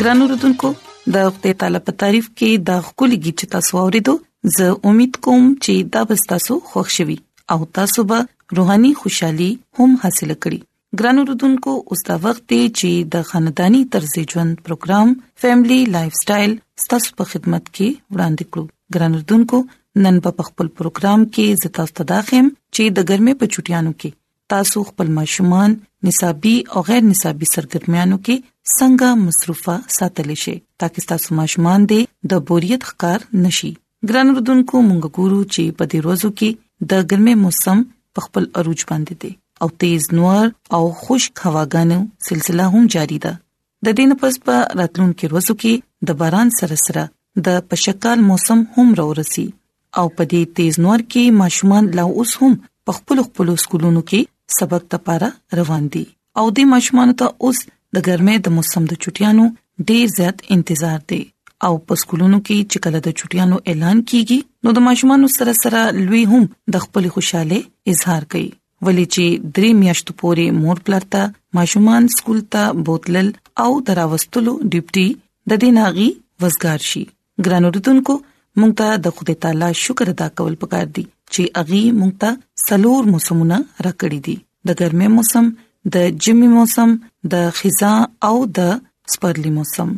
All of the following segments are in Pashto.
ګران اوردونکو د خپل طالب په تعریف کې د خولي گیت چې تاسو اوریدو زه امید کوم چې دا به تاسو خوښ شي او تاسو به روحاني خوشحالي هم حاصل کړئ ګران اوردونکو اوس دا وخت دی چې د خاندانی طرز ژوند پروګرام فیملی لایف سټایل ستاسو په خدمت کې وړاندې کړو ګران اوردونکو نن په خپل پروګرام کې زتا ستداخم چې د ګرمې په چټیانو کې تاسو خپل ماشومان نصابي او غیر نصابي سرګرمیانو کې څنګه مصروفه ساتل شي ترڅو تاسو ماشومان دې د بوریت ښکار نشي ګران اردوونکو مونږ ګورو چې په دې ورځو کې د ګرمه موسم په خپل عروج باندې دی او تیز نور او خشک هواګانو سلسله هم جاری ده د دې نه پس په راتلونکو ورځو کې د باران سره سره د پشکال موسم هم راورسي او په دې تیز نور کې ماشومان لا اوس هم په خپل خپل سکولونو کې سبق لپاره روان دي او د ماشومان ته اوس د ګرمۍ د موسم د چټیانو ډیر زیات انتظار دی او په سکولونو کې چې کله د چټیانو اعلان کیږي نو د ماشومان سره سره لوی هم د خپل خوشاله اظهار کوي ولې چې درې میاشتو پورې مور پلارتا ماشومان سکول ته بوتلل او دراوستلو ډیپټي د دیناغي وزګار شي ګران اوردونکو مونږ ته د خدای تعالی شکر ادا کول پکار دي چې اغي مونږ ته سلور موسمونه راکړي دي د ګرمي موسم د جمی موسم د خزاں او د سپرلی موسم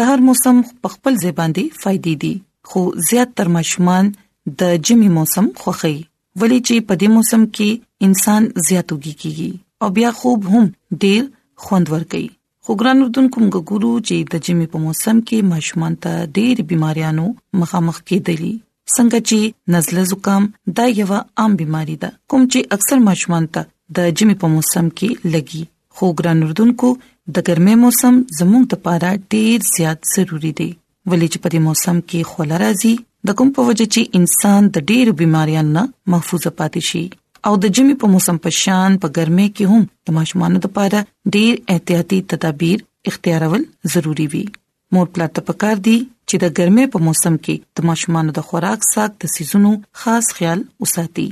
د هر موسم په خپل ځای باندې فائدې دي خو زیات تر ماشومان د جمی موسم خوخي ولې چې په دې موسم کې انسان زیاتوږي کیږي او بیا خوب هم ډیر خوند ور کوي خو ګران اردوونکو موږ ګورو چې د جمی په موسم کې ماشومان ته ډېر بيماريانو مخامخ کېدلي څنګه چې نزله زکام دا یو عام بيماري ده کوم چې اکثر ماشومان ته د جمی په موسم کې لګي خو ګران اردوونکو د ګرمۍ موسم زموږ لپاره ډېر زیات ضروری دی ولې چې په دې موسم کې خوله راځي د کوم په وجه چې انسان د ډېرو بيماريانو نه محفوظ پاتې شي او د جمی په موسم په شان په ګرمه کې هم د ماشومان لپاره ډېر احتیاطي تدابیر اختیارول ضروری وي مور پلار ته پکار دي چې د ګرمه په موسم کې د ماشومان د خوراک ساک د سيزونو خاص خیال وساتي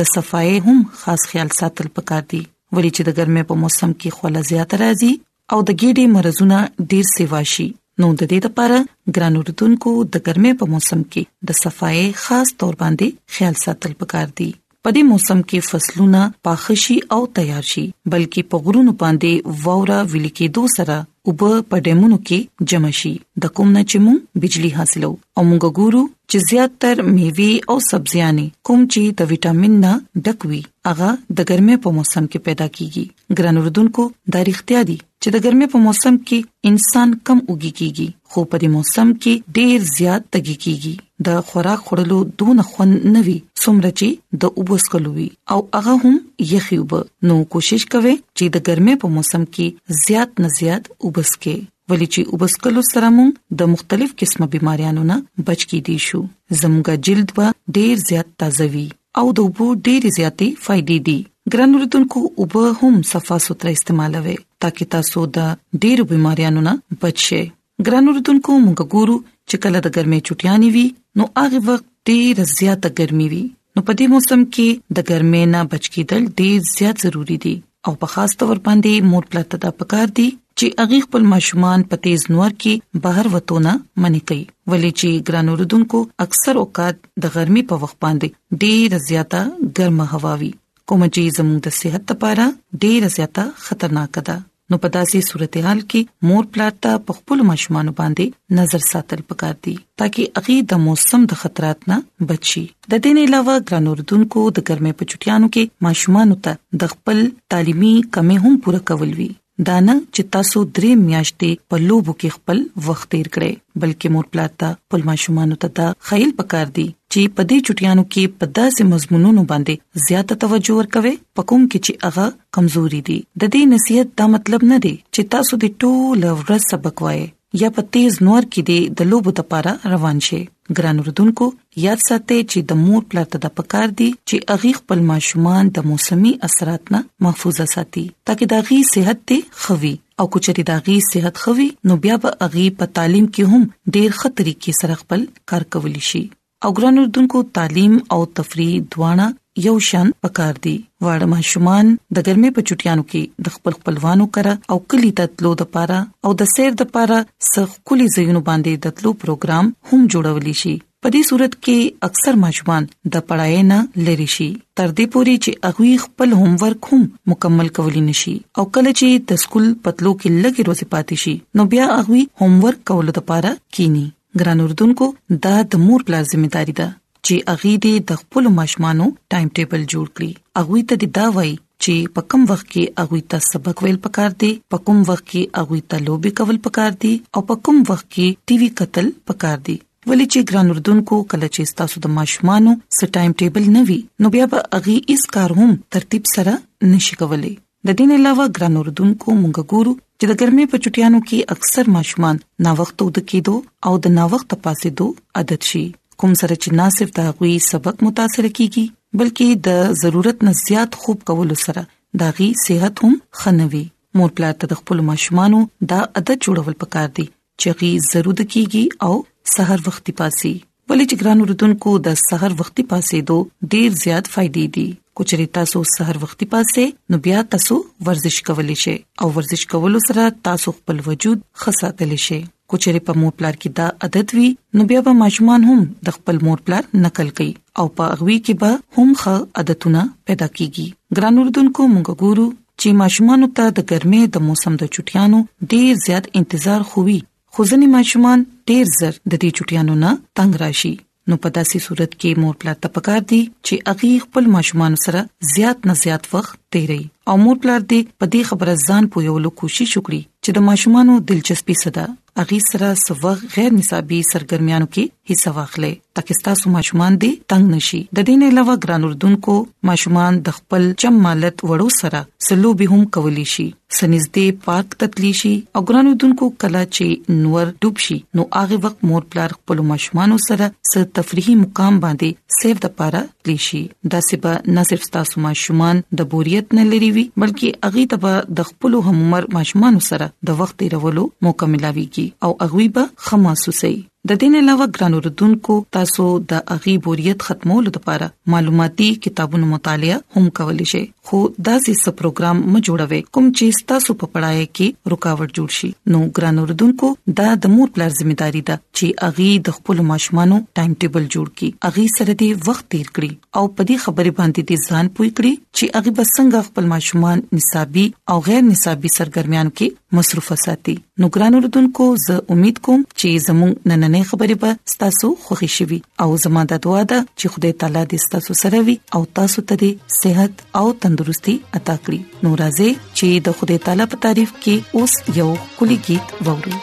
د صفای هم خاص خیال ساتل پکار دي ولې چې د ګرمه په موسم کې خوله زیات راځي او د ګیډې مرزونه ډیر سیوا شي نو د دې لپاره ګران اردوونکو د ګرمۍ په موسم کې د صفای خاص تور باندې خیال ساتل پکار دي په دې موسم کې فصلونه پاخشي او تیار شي بلکې په غرونو باندې وورا ویل کېدو سره او په ډیمونو کې جمع شي د کوم نه چې مونږ بجلی حاصلو او مونږ ګورو چې زیات تر میوي او سبزيانې کوم چې د وټامین نه ډکوي هغه د ګرمۍ په موسم کې پیدا کیږي ګران اوردونکو دا اړتیا دي چې د ګرمۍ په موسم کې انسان کم اوږي کیږي خو په دې موسم کې ډیر زیات تګي کیږي د خوراک خورلو دون خوند نه وي څومره چې د اوبس کلوي او هغه هم یخي وب نو کوشش کوي چې د ګرمۍ په موسم کې زیات نه زیات اوبس کې ولې چې اوبس کلو سره مونږ د مختلف قسمه بيماريانو نه بچ کی دي شو زموږه جلد به ډیر زیات تازه وي او د اوبو ډېری زیاتې فائدې دي ګران اوردونکو اوبه هم صفا سوتره استعمالوي ترڅو تاسو د ډېرو بيماريانو نه بچ شئ ګران اوردونکو موږ ګورو چې کله د ګرمۍ چټيانې وي نو هغه وخت ډېر زیاته ګرمي وي نو په دې موسم کې د ګرمۍ نه بچ کېدل ډېر زیات ضروری دي او په خاص تور باندې مور پلته دا پکار دي چې اغي خپل ماشومان په تیز نور کې بهر وتونه منې کوي ولې چې ګران اوردونکو اکثر اوقات د ګرمي په وخت باندې ډېر زیاته ګرمه هوا وي کوم چې زموږ د صحت لپاره ډېر زیاته خطرناک ده نو په داسې صورتحال کې مور پلاتا په خپل ماشومان باندې نظر ساتل پکار دي ترڅو اغي د موسم د خطرات نه بچي د دې نه علاوه ګران اردوونکو د ګرمې په چټیانو کې ماشومان ته د خپل تعلیمي کمی هم پوره کول وی دا نه چې تاسو درې میاشتې په لوبو کې خپل وخت تیر کړئ بلکې مور پلار ته خپل ماشومان ته دا خیل پکار دي چې په دې چټیانو کې په داسې مضمونونو باندې زیاته توجه ورکوي په کوم کې چې هغه کمزوري دي د دې نصيحت دا مطلب نه دی چې تاسو د ټول ورځ سبق وایي یا په تیز نور کې دی د لوبو د پاره روان شي ګران وردونکو یاد ساتئ چې د مور پلار ته د پکار دي چې اغي خپل ماشومان د موسمي اثرات نه محفوظ ساتي ترڅو د اغي صحت ته خوي او کچري د اغي صحت خوي نو بیا به اغي په تعلیم کې هم ډیر خطرې کې سره خپل کار کولی شي او ګران اردوونکو تعلیم او تفریح دواړه یو شان پکار دي واړه ماشومان د ګرمۍ په چټیانو کې د خپل خپلوانو کره او کلی ته تلو د پاره او د سیر د پاره سخ کلی زینو باندې د تلو پروګرام هم جوړول شي په دې صورت کې اکثر ماشومان د پړای نه لری شي تر دې پوري چې اغوي خپل هوم ورک هم مکمل کولی نشي او کله چې د سکول پتلو کې لګي روزي پاتې شي نو بیا اغوي هوم ورک کولو لپاره کینی ګران اردوونکو دا د مور پلار ذمہ داری ده چې اغي دې د خپل ماشومانو ټایم ټیبل جوړ کړي اغوي ته دا وای چې په کم وخت کې اغوي ته سبق ویل پکار دي په کوم وخت کې اغوي ته لوبي کول پکار دي او په کوم وخت کې ټي وي قتل پکار دي ولې چې ګران اردوونکو کله چې تاسو د ماشومانو سټایم ټیبل نه وي نو بیا به اغي اس کار هم ترتیب سره نشي کولای د دین علاوه ګران اوردونکو مونږ ګورو چې د ګرمۍ په چټیانو کې اکثر ماشومان نا وخت ود کېدو او د نا وخت پاسې دو عادت شي کوم سره چې نه صرف د غوي سبق متاثر کیږي بلکې د ضرورت نه زیات خوب کولو سره د غي صحت هم خنوي مور پلار ته د خپل ماشومانو دا عادت جوړول پکار دي چغي ضرورت کیږي او سحر وختي پاسي ولې چې ګران وروتونکو د سحر وختي پاسې دو ډیر زیات فائدې دي کچري تاسو سحر وختي پاسې نو بیا تاسو ورزش کولی شئ او ورزش کولو سره تاسو خپل وجود خساتل شئ کچري په مور پلار کې دا عادت وي نو بیا به ماشومان هم د خپل مور پلار نقل کوي او په اغوي کې به هم ښه عادتونه پیدا کیږي ګران اردوونکو موږ ګورو چې ماشومان ته د ګرمۍ د موسم د چټیانو ډیر زیات انتظار خووي خو ځینې ماشومان ډیر زر د دې چټیانو نه تنگ راشي نو په داسې صورت کې مور پلار ته پکار دي چې اغي خپل ماشومان سره زیات نه زیات وخت تیري او مور پلار دې په دې خبره ځان پویولو کوشش وکړي چې د ماشومان دلچسپي صدا اغي سره سوغ غیر نصابي سرګرمیانو کې حصہ واخلي ترڅو تاسو ماشومان دې تنگ نشي د دې نه علاوه ګران اردوونکو ماشومان د خپل چم مالت وړو سره سلو به هم کولی شي سنځدې پارک تتلی شي او ګران اردوونکو کلا چې نور ډوب شي نو هغه وخت مور پلار خپل ماشومان سره س تفریحي مقام باندې سیف د پاره تلی شي دا سبا نه صرف تاسو ماشومان د بوریت نه لري وي بلکې اغي ته به د خپل هم عمر ماشومان سره د وخت تیرولو موقع ملاويږي او اغوي به خماسوسي د دین علاوه ګران اوردونکو تاسو د اغي بوریت ختمولو لپاره معلوماتي کتابونو مطالعه هم کولی شئ خو داسې څه پروګرام م جوړوي کوم چې تاسو په پړای کې رکاوټ جوړ شي نو ګران اوردونکو دا د مور پلار ځمېداري ده چې اغي د خپل ماشومان ټایم ټیبل جوړ کړي اغي سره دې وخت تیر کړي او په دې خبره باندې دې ځان پوي کړي چې اغي بسنګ خپل ماشومان نصابي او غیر نصابي سرګرمیان کې مصروف ساتي نو ګران اردوونکو زه امید کوم چې زموږ نننې خبرې به تاسو خوښی شي او زموږ د دعا د چې خدای تعالی دې تاسو سره وي او تاسو ته دې صحت او تندرستي عطا کړي نو راځي چې د خدای تعالی په تعریف کې اوس یو کلی गीत ووري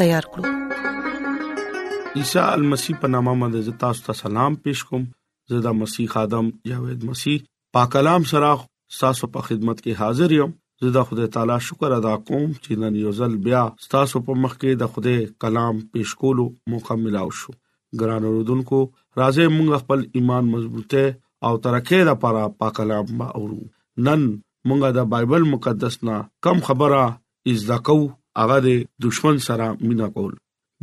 تیار کړو عیسی المسی په نامه باندې تاسو ته سلام پېښ کوم زه د مسیح ادم جاوید مسیح پاک کلام سره تاسو په خدمت کې حاضر یم زه د خدای تعالی شکر ادا کوم چې نن یو ځل بیا تاسو په مخ کې د خدای کلام پېښ کولو موقع ملاو شو ګران اوردونکو راځي موږ خپل ایمان مضبوطه او ترقه لپاره پاک کلام ما اورو نن موږ د بایبل مقدس نه کم خبره زده کوو هغه د دشمن سره مینا کول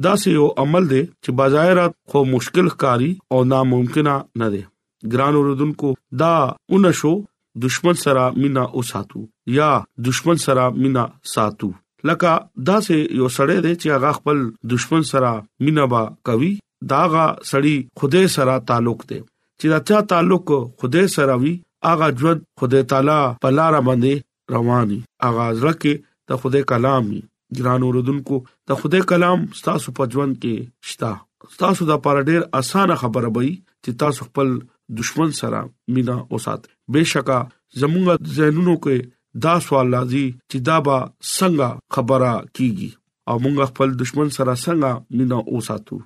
دا سه یو عمل دی چې بظاهر خو مشکل ښکاری او ناممکن نه دی ګران اوردونکو دا اون شو دشمن سره مینا اوساتو یا دشمن سره مینا ساتو لکه دا سه یو سړی دی چې هغه خپل دشمن سره مینا با کوي داغه سړی خوده سره تعلق دی چې دا چا تعلق خوده سره وي هغه ژوند خوده تعالی په لار باندې رواني هغه زړه کې د خدای کلام وي ګران اوردونکو د خدای کلام تاسو په ژوند کې شته تاسو د پاره ډیر اسانه خبره وي چې تاسو خپل دشمن سره مینا اوسات بشکا زموږ ذهنونو کې دا سوال لازم چې دا به څنګه خبره کیږي او موږ خپل دشمن سره څنګه مینا اوساتو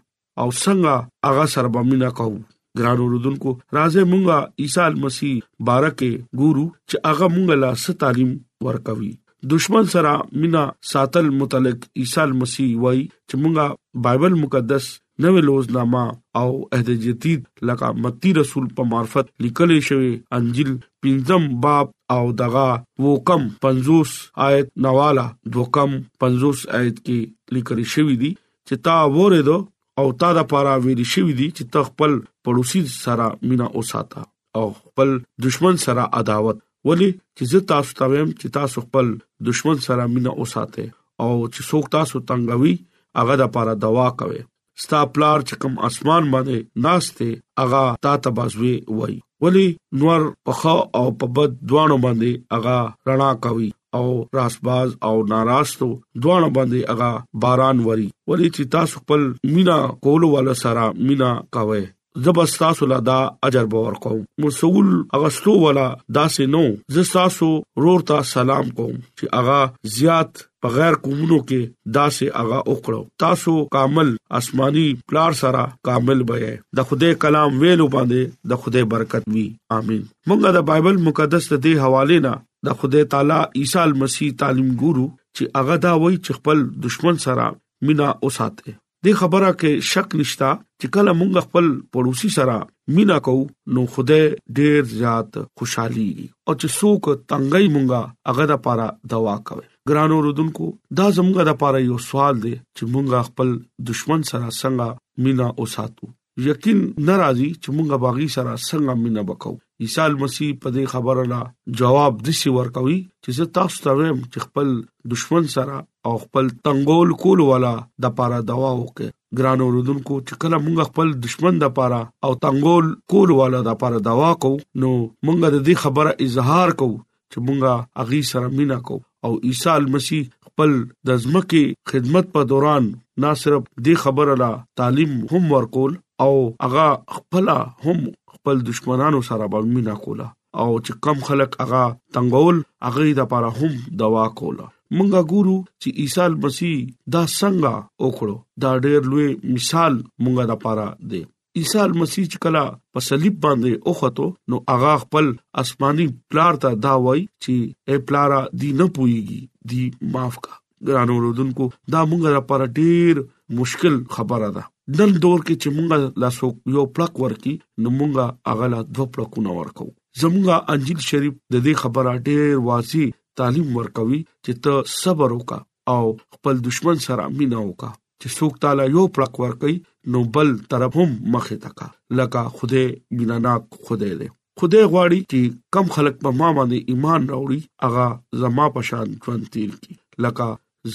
او څنګه هغه سره به مینا کوو ګران اوردونکو راځي مونږه عیسی مسیح بارکه ګورو چې هغه مونږ لا ست تعلیم ورکوي دشمن سره مینا ساتل متعلق عیسی مسیح وای چې مونږه بایبل مقدس نوې لوزنامه او عہد جدید لکه متی رسول په معرفت لیکل شوی انجیل پنځم باب او دغه وکم 50 آیت نواله دوکم 50 آیت کې لیکل شوی دی چې تا وره دو او تا د پاره ویل شوی دی چې ته خپل پړوسی سره مینا اوساته او خپل دشمن سره عداوت ولی چې زه تاسو ته ویم چې تاسو خپل دشمن سره مینا اوساته او چې څوک تاسو تنګوي هغه د پاره دوا کوي ستا پلار چې کوم اسمان باندې ناشته اغا تا تبازوي وای ولی نور په خو او په بد دوانو باندې اغا رڼا کوي او راسباز او ناراستو دوه باندې هغه باران وری ولی چې تاسو خپل مینا کولو ول سره مینا کوي زبستا سولا دا اجر باور کوم مسول اغستو ولا داسې نو زستاسو رور ته سلام کوم چې اغا زیات په غیر کومونو کې داسې هغه وکړو تاسو کامل آسماني پلار سره کامل بې د خوده کلام ویلو باندې د خوده برکت وی امين مونږه د بایبل مقدس ته دی حواله نه د خدای تعالی عیسی مسیح تعلیم ګورو چې هغه دا وایي چې خپل دشمن سره مینا اوساته د خبره کې شک نشتا چې کله مونږ خپل پړوسی سره مینا کو نو خدای ډیر زیات خوشحالي او چې څوک تنګي مونږه هغه د پاره دوا کوي ګرانو رودونکو دا زموږه د پاره یو سوال دی چې مونږه خپل دشمن سره څنګه مینا اوساتو یقین نه راځي چې مونږ باغی سره څنګه مینا وکاو عیسی مسیح په دې خبره لا جواب د سی ورکوي چې تاسو ته ویم چې خپل دشمن سره او خپل تنګول کول والا د پاره دوا وکړي ګران اوردونکو چې کله مونږ خپل دشمن د پاره او تنګول کول والا د پاره دوا کو نو مونږ د دې خبره اظهار کو چې مونږه اغي سره مینا کو او عیسی مسیح خپل د ځمکې خدمت په دوران نه صرف د خبره لا تعلیم هم ورکول او هغه خپل هم خپل دشمنانو سره به مینا کوله او چې کم خلک هغه تنگول هغه د لپاره هم دوا کوله مونږه ګورو چې عیسی مسیح دا څنګه وکړو دا ډېر لوی مثال مونږه د لپاره دی عیسی مسیح چې کله په صلیب باندې اوخته نو هغه خپل آسماني پلار ته دا وای چې اے پلارا دی نه پويږي دی معاف کا ګران اوردونکو دا موږ لپاره ډیر مشکل خبره ده نن دور کې چې موږ لاسو یو پلک ورکی نو موږ هغه لا دوه پلکونه ورکو زموږه انجیل شریف د دې خبره ډیر واضح تعلیم ورکوي چې ته صبر وکا او خپل دشمن سره مینا وکا چې څوک تعالی یو پړک ورکي نو بل طرف هم مخه تکا لکه خوده میناناک خوده دی خوده غواړي چې کم خلک په ما باندې ایمان راوړي اغا زما پشان ژوند تیر کی لکه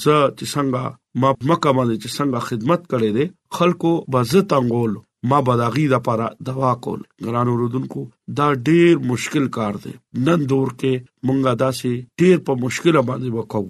زه چې څنګه ما مکه باندې چې څنګه خدمت کړې دي خلکو بزه تنګول ما بداغي د لپاره دوا کول ګران اوردونکو دا ډیر مشکل کار دی نن دور کې مونږه داسې ډیر په مشکل باندې وکاو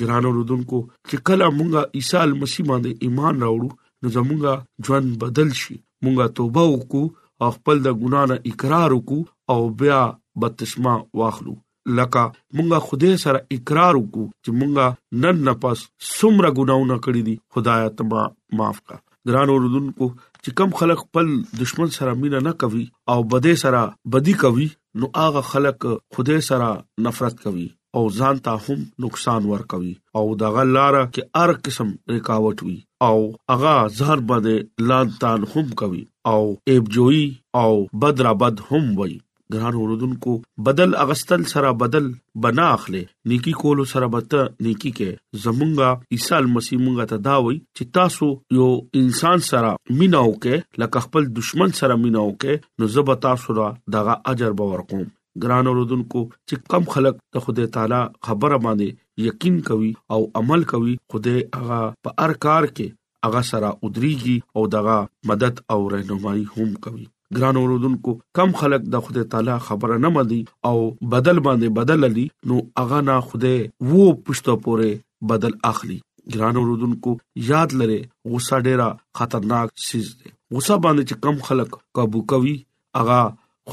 ګران اوردونکو چې کله مونږه عیسی مسیح باندې ایمان راوړو نو زمونږه ژوند بدل شي مونږه توبه وکړو او خپل د ګنا نه اقرار وکړو او بیا بپتسما واخلو لکه مونږه خدای سره اقرار وکړو چې مونږه نن نه پس سمره ګناونه کړی دي خدای ته معاف کا ګران اوردونکو چې کم خلک خپل دشمن سره مینا نه کوي او بده سره بدی کوي نو هغه خلک خدای سره نفرت کوي او ځان ته هم نقصان ورکوي او دغه لاره کې هر قسم رکاوټ وي او هغه ځان باندې لان تان هم کوي او ایبجوي او بد را بد هم وي ګران اوردونکو بدل اغستل سره بدل بنا اخلي نیکی کول سره به ته نیکی کې زمونږه عیسی مسیح مونږه ته دا وای چې تاسو یو انسان سره میناو کې لکه خپل دشمن سره میناو کې نو زب تاسو را دغه اجر باور کوم ګران اوردونکو چې کم خلک د خدای تعالی خبره باندې یقین کوي او عمل کوي خدای هغه په هر کار کې هغه سره ودریږي او دغه مدد او رهنمایي هم کوي ګران اوردونکو کم خلک د خدای تعالی خبره نه مدي او بدل باندې بدل لري نو هغه نه خدای وو پښتو پورې بدل اخلي ګران اوردونکو یاد لره غوسه ډیره خطرناک شیز ده غوسه باندې چې کم خلک قابو کوي هغه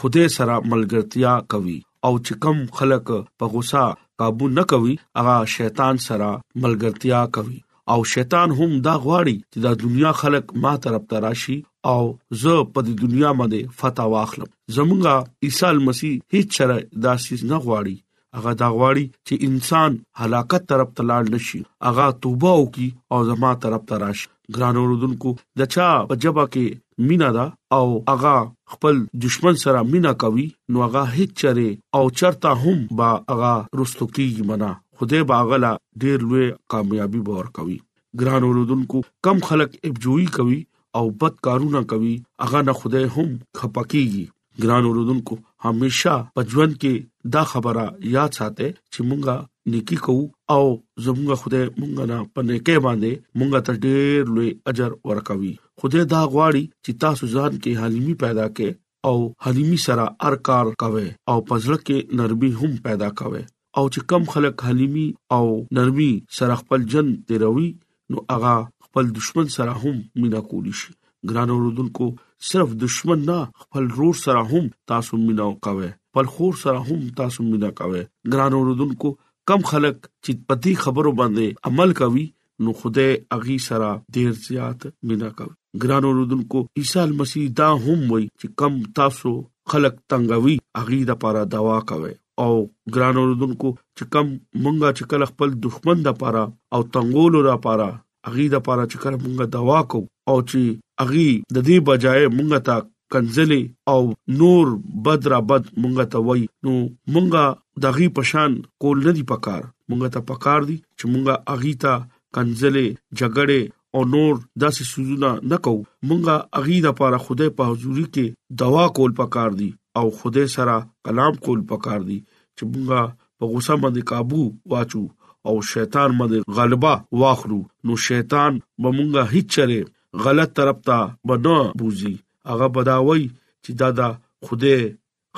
خدای سره ملګرتیا کوي او چې کم خلک په غوسه قابو نه کوي هغه شیطان سره ملګرتیا کوي او شیطان هم دا غواړي چې دا دنیا خلک ما طرف ته راشي او زه په دې دنیا باندې فتح واخلم زمونږه عیسی مسیح هیڅ چره داسې نه غواړي هغه دا غواړي چې انسان هلاکت طرف ته لاړ نشي هغه توبه وکي او زما طرف ته راشي ګران اوردونکو د چا په جبا کې مینا ده او هغه خپل دشمن سره مینا کوي نو هغه هیڅ چره او چرتا هم با هغه رستو کیږي منا خدای باغلا ډیر لوی کامیابی باور کوي ګران اوردونکو کم خلک ابجوئی کوي او بد کارونه کوي هغه نه خدای هم خپکیږي ګران اوردونکو همیشه په ژوند کې دا خبره یاد ساتئ چې مونږه نیکی کوو او زموږه خدای مونږه نه پنه کې باندې مونږه ته ډېر لوی اجر ورکوي خدای دا غواړي چې تاسو ځان کې حلیمی پیدا کړئ او حلیمی سره ارکار کوي او پزړه کې نرمي هم پیدا کوي او چې کم خلک حلیمی او نرمی سره خپل جن تیروي نو هغه خپل دشمن سره هم مینا کولی شي ګران اوردونکو صرف دشمن نه خپل رور سره هم تاسو مینا وکوي خپل خور سره هم تاسو مینا کوي ګران اوردونکو کم خلک چې پتی خبرو باندې عمل کوي نو خدای هغه سره ډیر زیات مینا کوي ګران اوردونکو عیسی مسیح دا هم وای چې کم تاسو خلق تنګوي هغه د پاره دوا کوي او ګران اوردونکو چې کم مونږه چې کله خپل دښمن د پاره او تنګولو را پاره هغه د پاره چې کله مونږه دوا کو او چې هغه د دې بجای مونږه ته کنځلې او نور بد را بد مونږ ته وای نو مونږه دغه پشان کول نه دی پکار مونږ ته پکار دی چې مونږه اغي ته کنځلې جګړې او نور داسې سوزونه نکو مونږه اغي د پاره خوده په حضوري کې دوا کول پکار دي او خوده سره کلام کول پکار دي چې مونږه په غوسه باندې काबू واچو او شیطان باندې غلبه واخلو نو شیطان به مونږه هیڅ چره غلط طرف ته به نه بوزي هغه به دا وای چې دا د خدای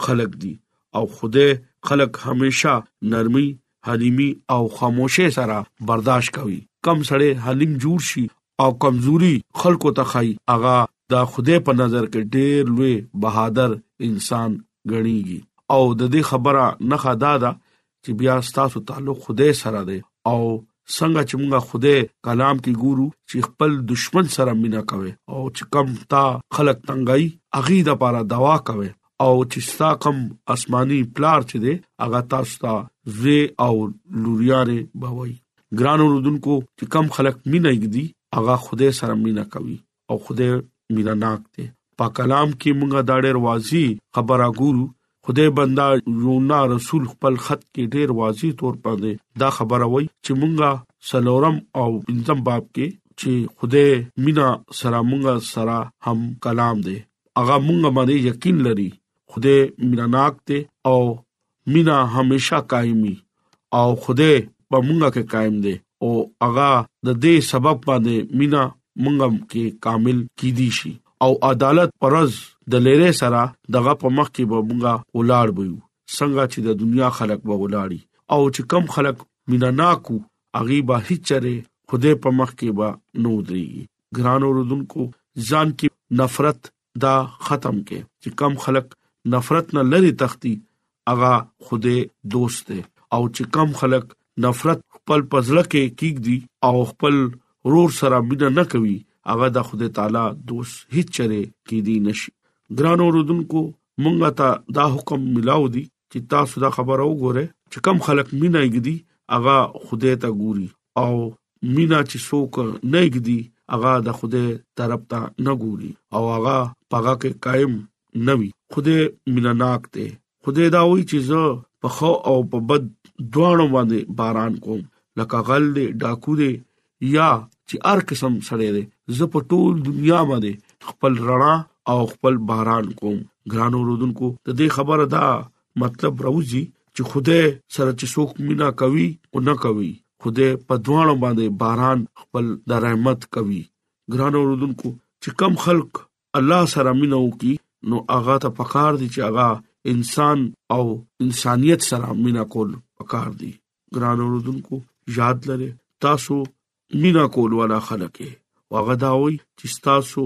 خلق دي او خدای خلق همیشه نرمي حلیمی او خاموشه سره برداشت کوي کم سړی حلیم جوړ شي او کمزوري خلکو ته خای اغا دا خوده په نظر کې ډیر لوی بهادر انسان غنیږي او د دې خبره نه خدا ده چې بیا ستاسو تعلق خدای سره دی او څنګه چې موږ خدای کلام کې ګورو چې خپل دشمن سره مینا کوي او چې کم تا خلق تنګای اغي د پاره دوا کوي او چې ستا کم آسماني پلار چې دی هغه تاسو ته زوی او لورياره بوي ګرانو رودونکو چې کم خلق مینا یګدي هغه خدای سره مینا کوي او خدای مینا ناک دی په کلام کې موږ دا ډېر واضح خبره ګورو خدای بندا یونا رسول خپل خط کې ډېر واضح تور باندې دا خبره وای چې مونږه سلورم او پنځم باب کې چې خدای مینا سره مونږه سره هم کلام دی هغه مونږه باندې یقین لري خدای مینا ناک دی او مینا همیشه قائمي او خدای په مونږه کې قائم دی او هغه د دې سبب باندې مینا مونږه کې کامل کی دي شي او عدالت پرز د لری سره دغه په مخ کې به مونږه ولاړ بيو څنګه چې د دنیا خلک به ولاړی او چې کم خلک مینا ناکو اغي به هیڅ چره خدای په مخ کې به نو دري ګران اوردونکو ځان کې نفرت دا ختم کې چې کم خلک نفرت نه لري تختی اغا خوده دوست دی او چې کم خلک نفرت خپل پزړه کې کیږي او خپل رور سره مینه نه کوي هغه د خدای تعالی دوست هیڅ چره کې دی نشي ګران اوردونکو مونږه ته دا حکم ملاو دي چې تاسو دا خبره وګورئ چې کم خلک مینا یګدي هغه خدای ته ګوري او مینا چې څوک نه یګدي هغه د خدای طرف ته نه ګوري او هغه پاګه کې قائم نوي خدای مینناک ته خدای دا وایي چې زه په خو او په بد دوانو باندې باران کوم لکه غل دې ډاکو دې یا چې هر قسم سړی دی زه په ټول دنیا باندې خپل رڼا او خپل باران کوم ګران اوردونکو د دې خبره دا مطلب راوځي چې خدای سره چې څوک مینا کوي او نه کوي خدای په دوانو باندې باران خپل د رحمت کوي ګران اوردونکو چې کم خلق الله سره مینا وکي نو هغه ته پکار دي چې هغه انسان او انسانيت سره مینا کول پکار دي ګران اوردونکو یاد لرئ تاسو مینا کول والا خلک یې واغه دا وای چې تاسو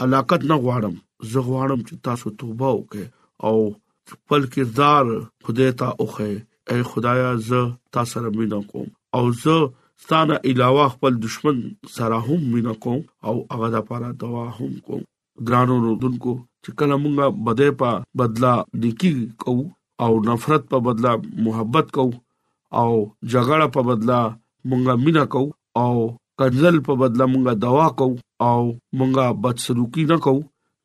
هلاکت نه غواړم زه غواړم چې تاسو توبه وکړئ او خپل کردار خدای ته اوخه اے خدایا زه تاسو سره مینا کوم او زه ستانه علاوه خپل دشمن سره هم مینا کوم او هغه لپاره دوا هم کوم ګران اوردونکو چې کله مونږه بده په بدلا نیکی کو او نفرت په بدلا محبت کو او جګړه په بدلا مونږه مینا کو او کنزل په بدلا مونږه دوا کو او مونږه بد سلوکی نه کو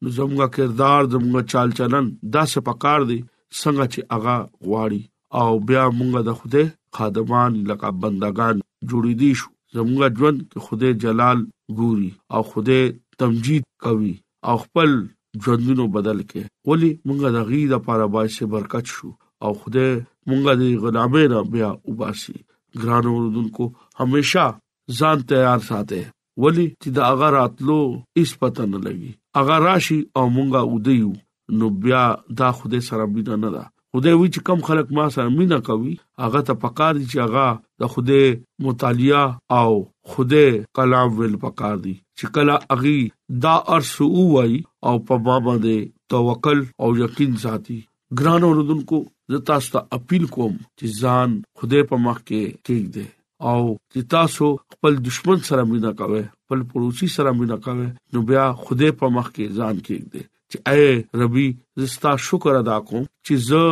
نو زموږه کردار زموږه چال چلن دا څه پکار دی څنګه چې اغا غواړي او بیا مونږ د خدای خادمان لکه بندگان جوړیدی شو زمونږ ژوند کې خدای جلال ګوري او خدای تمجید کوي او خپل ژوندونو بدل کې ولی مونږه د غي د پاره باعث برکت شو او خدای مونږه د غلامه نه بیا وباسي ګران اوردونکو همیشه ځان تیار ساتي ولی چی د هغه راتلو هیڅ پته نه لګي هغه راشي او مونږه ودیو نو بیا دا خوده سره بيده نه ده خدای وی چې کم خلک ما سره مینا کوي هغه ته پکار دي چې هغه د خدای مطالعه او خدای کلام ویل پکار دي چې کله اغي دا ارسو وای او په ما باندې توکل او یقین ساتي ګران اوردونکو زه تاسو ته اپیل کوم چې ځان خدای په مخ کې کېږدئ او چې تاسو خپل دشمن سره مینه کوئ خپل پړوسی سره مینه کوئ نو بیا خدای په مخ کې ځان کېږدئ چې اے ربي زستا شکر ادا کوم چې زه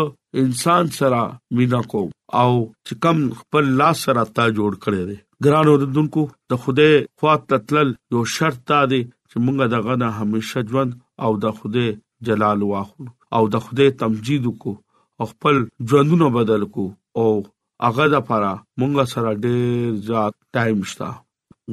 انسان سره مینا کوم او چې کم خپل لاس سره تا جوړ کړی دی ګران اوردونکو د خوده خواته تل یو شرط تا دی چې مونږه دغه نه همیشه ژوند او د خوده جلال واخلو او د خدای تمجید کو او خپل ژوندونه بدل کو او هغه د پاره مونږ سره ډېر زیات ټایم شته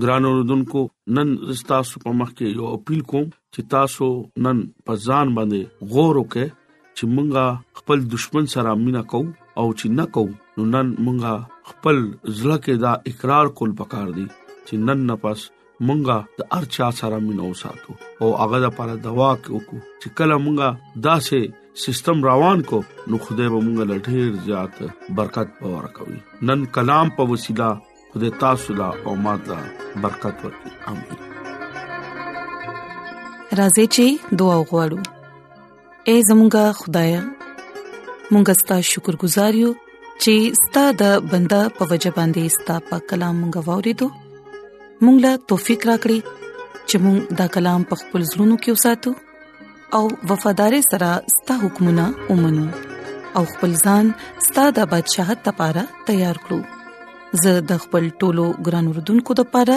ګران اوردونکو نن تاسو په مخ کې یو اپیل کوم چې تاسو نن په ځان باندې غور وکړئ چې مونږه خپل دشمن سره مینا کو او چې نه کو نو نن مونږه خپل ځل کې دا اقرار کول پکار دي چې نن نه پس مونږه د ارچا سره مينو ساتو او هغه د پر دوا کوو چې کله مونږه داسې سیستم روان کو نو خدای به مونږ له ډیر زیات برکت باور کوي نن کلام په وسیله خدای تاسو لا او ماته برکت ورکړي امين راځي چې دعا وغوړو اے زمونږه خدای مونږ ستاسو شکر گزار یو چې ستاسو د بندا په وجه باندې ستاسو په کلام مونږ ووریدو مونږ لا توفیق راکړي چې مونږ دا کلام په خپل زړونو کې وساتو او وفادار سره ستاسو حکمونه ومنو او خپل ځان ستاسو د بدشاہت لپاره تیار کړو زه د خپل ټولو ګران وردونکو لپاره